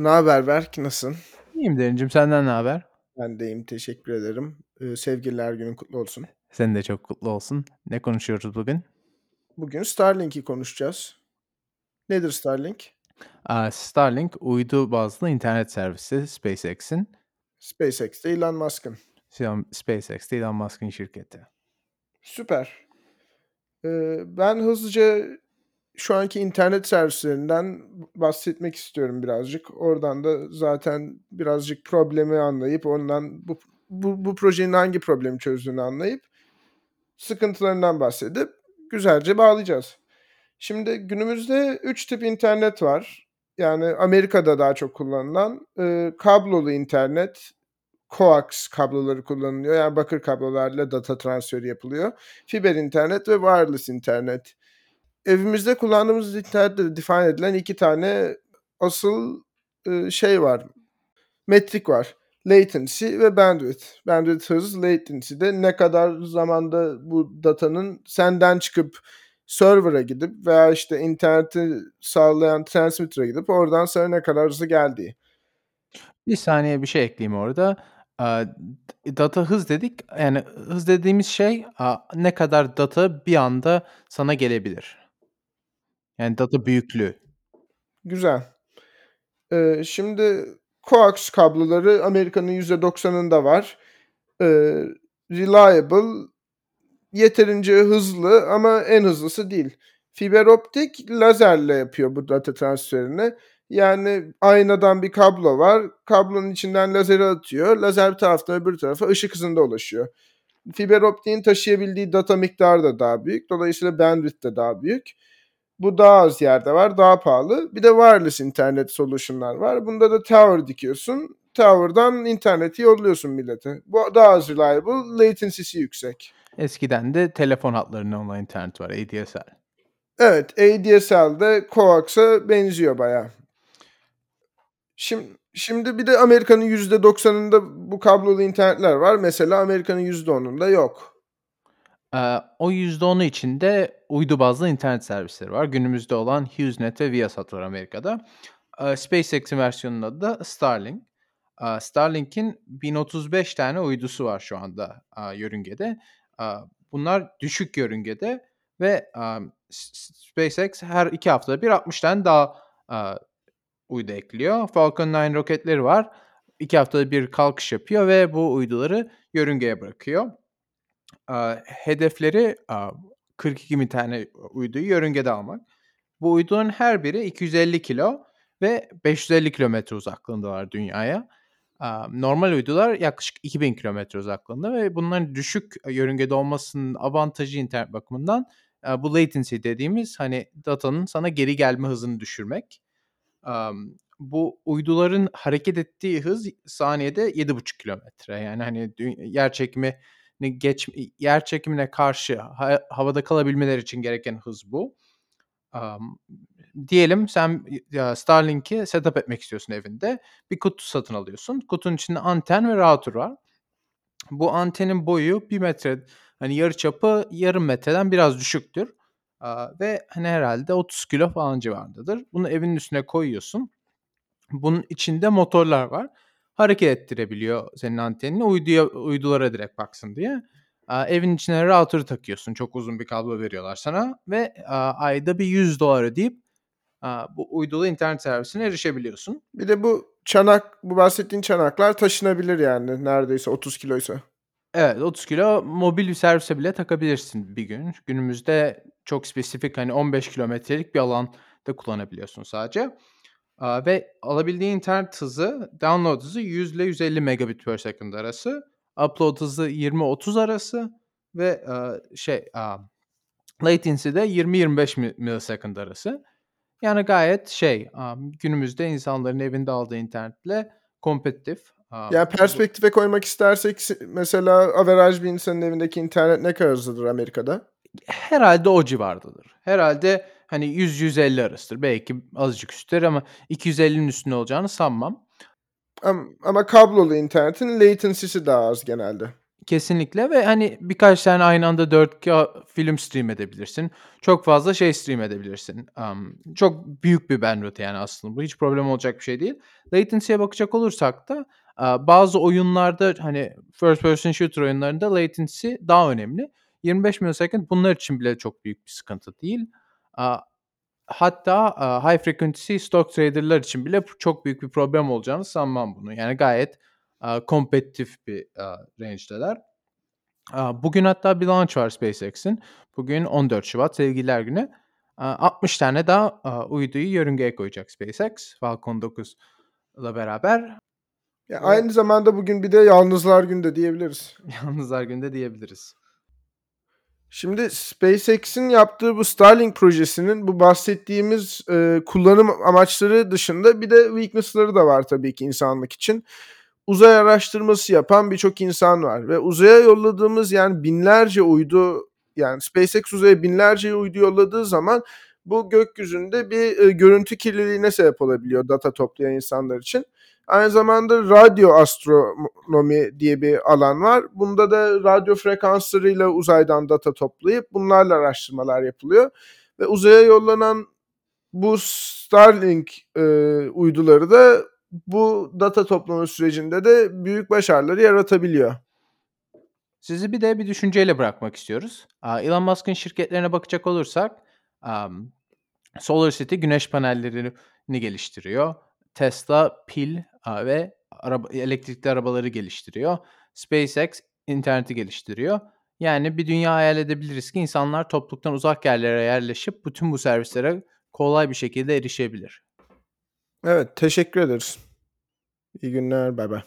Ne haber Berk? Nasılsın? İyiyim Derincim. Senden ne haber? Ben de iyiyim. Teşekkür ederim. Ee, sevgililer günün kutlu olsun. Senin de çok kutlu olsun. Ne konuşuyoruz bugün? Bugün Starlink'i konuşacağız. Nedir Starlink? Aa, Starlink uydu bazlı internet servisi SpaceX'in. SpaceX'te Elon Musk'ın. SpaceX'te Elon Musk'ın şirketi. Süper. Ee, ben hızlıca şu anki internet servislerinden bahsetmek istiyorum birazcık. Oradan da zaten birazcık problemi anlayıp ondan bu, bu, bu projenin hangi problemi çözdüğünü anlayıp sıkıntılarından bahsedip güzelce bağlayacağız. Şimdi günümüzde 3 tip internet var. Yani Amerika'da daha çok kullanılan e, kablolu internet, coax kabloları kullanılıyor. Yani bakır kablolarla data transferi yapılıyor. Fiber internet ve wireless internet evimizde kullandığımız internette define edilen iki tane asıl e, şey var. Metrik var. Latency ve bandwidth. Bandwidth hız, latency de ne kadar zamanda bu datanın senden çıkıp server'a gidip veya işte interneti sağlayan transmitter'a gidip oradan sana ne kadar hızlı geldiği. Bir saniye bir şey ekleyeyim orada. Data hız dedik. Yani hız dediğimiz şey ne kadar data bir anda sana gelebilir. Yani data büyüklüğü. Güzel. Ee, şimdi coax kabloları Amerika'nın %90'ında var. Ee, reliable, yeterince hızlı ama en hızlısı değil. Fiber optik lazerle yapıyor bu data transferini. Yani aynadan bir kablo var. Kablonun içinden lazeri atıyor. Lazer bir taraftan öbür tarafa ışık hızında ulaşıyor. Fiber optiğin taşıyabildiği data miktarı da daha büyük. Dolayısıyla bandwidth de daha büyük. Bu daha az yerde var, daha pahalı. Bir de wireless internet solution'lar var. Bunda da tower dikiyorsun. Tower'dan interneti yolluyorsun millete. Bu daha az reliable, latency'si yüksek. Eskiden de telefon hatlarının olan internet var, ADSL. Evet, ADSL de coax'a benziyor bayağı. Şimdi, şimdi bir de Amerika'nın %90'ında bu kablolu internetler var. Mesela Amerika'nın %10'unda yok. O %10'u içinde uydu bazlı internet servisleri var. Günümüzde olan HughesNet ve Viasat var Amerika'da. SpaceX'in versiyonunun adı da Starlink. Starlink'in 1035 tane uydusu var şu anda yörüngede. Bunlar düşük yörüngede ve SpaceX her iki haftada bir 60 tane daha eee, uydu ekliyor. Falcon 9 roketleri var. İki haftada bir kalkış yapıyor ve bu uyduları yörüngeye bırakıyor hedefleri 42 bin tane uyduyu yörüngede almak. Bu uydunun her biri 250 kilo ve 550 kilometre uzaklığında var dünyaya. Normal uydular yaklaşık 2000 kilometre uzaklığında ve bunların düşük yörüngede olmasının avantajı internet bakımından bu latency dediğimiz hani datanın sana geri gelme hızını düşürmek. Bu uyduların hareket ettiği hız saniyede 7,5 kilometre. Yani hani yer çekimi geç yer çekimine karşı ha, havada kalabilmeleri için gereken hız bu. Um, diyelim sen Starlink'i setup etmek istiyorsun evinde. Bir kutu satın alıyorsun. Kutunun içinde anten ve router var. Bu antenin boyu bir metre hani yarı çapı yarım metreden biraz düşüktür. Aa, ve hani herhalde 30 kilo falan civarındadır. Bunu evinin üstüne koyuyorsun. Bunun içinde motorlar var hareket ettirebiliyor senin antenini uyduya, uydulara direkt baksın diye. evin içine router takıyorsun. Çok uzun bir kablo veriyorlar sana ve ayda bir 100 dolar ödeyip bu uydulu internet servisine erişebiliyorsun. Bir de bu çanak, bu bahsettiğin çanaklar taşınabilir yani neredeyse 30 kiloysa. Evet 30 kilo mobil bir servise bile takabilirsin bir gün. Günümüzde çok spesifik hani 15 kilometrelik bir alanda kullanabiliyorsun sadece ve alabildiği internet hızı, download hızı 100 ile 150 megabit per second arası. Upload hızı 20-30 arası ve şey latency de 20-25 millisecond arası. Yani gayet şey günümüzde insanların evinde aldığı internetle kompetitif. Yani perspektife koymak istersek mesela average bir insanın evindeki internet ne kadar hızlıdır Amerika'da? Herhalde o civardadır. Herhalde hani 100-150 arasıdır. Belki azıcık üstler ama 250'nin üstünde olacağını sanmam. Ama, ama kablolu internetin latency'si daha az genelde. Kesinlikle ve, hani, birkaç tane aynı anda 4K film stream edebilirsin. Çok fazla şey stream edebilirsin. Emm, çok büyük bir bandwidth yani aslında bu hiç problem olacak bir şey değil. Latency'ye bakacak olursak da, bazı oyunlarda, hani, first person shooter oyunlarında latency daha önemli. 25 millisecond bunlar için bile çok büyük bir sıkıntı değil. Hatta, high frequency stock trader'lar için bile çok büyük bir problem olacağını sanmam bunun. Yani gayet, kompetitif bir, range'deler. Bugün hatta bir launch var SpaceX'in. Bugün 14 Şubat Sevgililer Günü. Aaa, 60 tane daha, uyduyu yörüngeye koyacak SpaceX Falcon 9'la beraber. Ya, aynı zamanda bugün bir de Yalnızlar Günü de diyebiliriz. Yalnızlar Günü de diyebiliriz. Şimdi SpaceX'in yaptığı bu Starlink projesinin bu bahsettiğimiz, eee, kullanım amaçları dışında bir de weakness'ları da var tabii ki insanlık için. Uzay araştırması yapan birçok insan var ve uzaya yolladığımız, yani, binlerce uydu, yani, SpaceX uzaya binlerce uydu yolladığı zaman bu gökyüzünde bir, eee, görüntü kirliliğine sebep olabiliyor data toplayan insanlar için. Aynı zamanda radyo astronomi diye bir alan var. Bunda da radyo frekanslarıyla uzaydan data toplayıp bunlarla araştırmalar yapılıyor ve uzaya yollanan bu Starlink, eee, uyduları da bu data toplama sürecinde de büyük başarıları yaratabiliyor. Sizi bir de bir düşünceyle bırakmak istiyoruz. Elon Musk'ın şirketlerine bakacak olursak, emm, SolarCity güneş panellerini geliştiriyor. Tesla pil, aaa, ve araba elektrikli arabaları geliştiriyor. SpaceX interneti geliştiriyor. Yani bir dünya hayal edebiliriz ki insanlar topluluktan uzak yerlere yerleşip bütün bu servislere kolay bir şekilde erişebilir. Evet, teşekkür ederiz. İyi günler, baybay.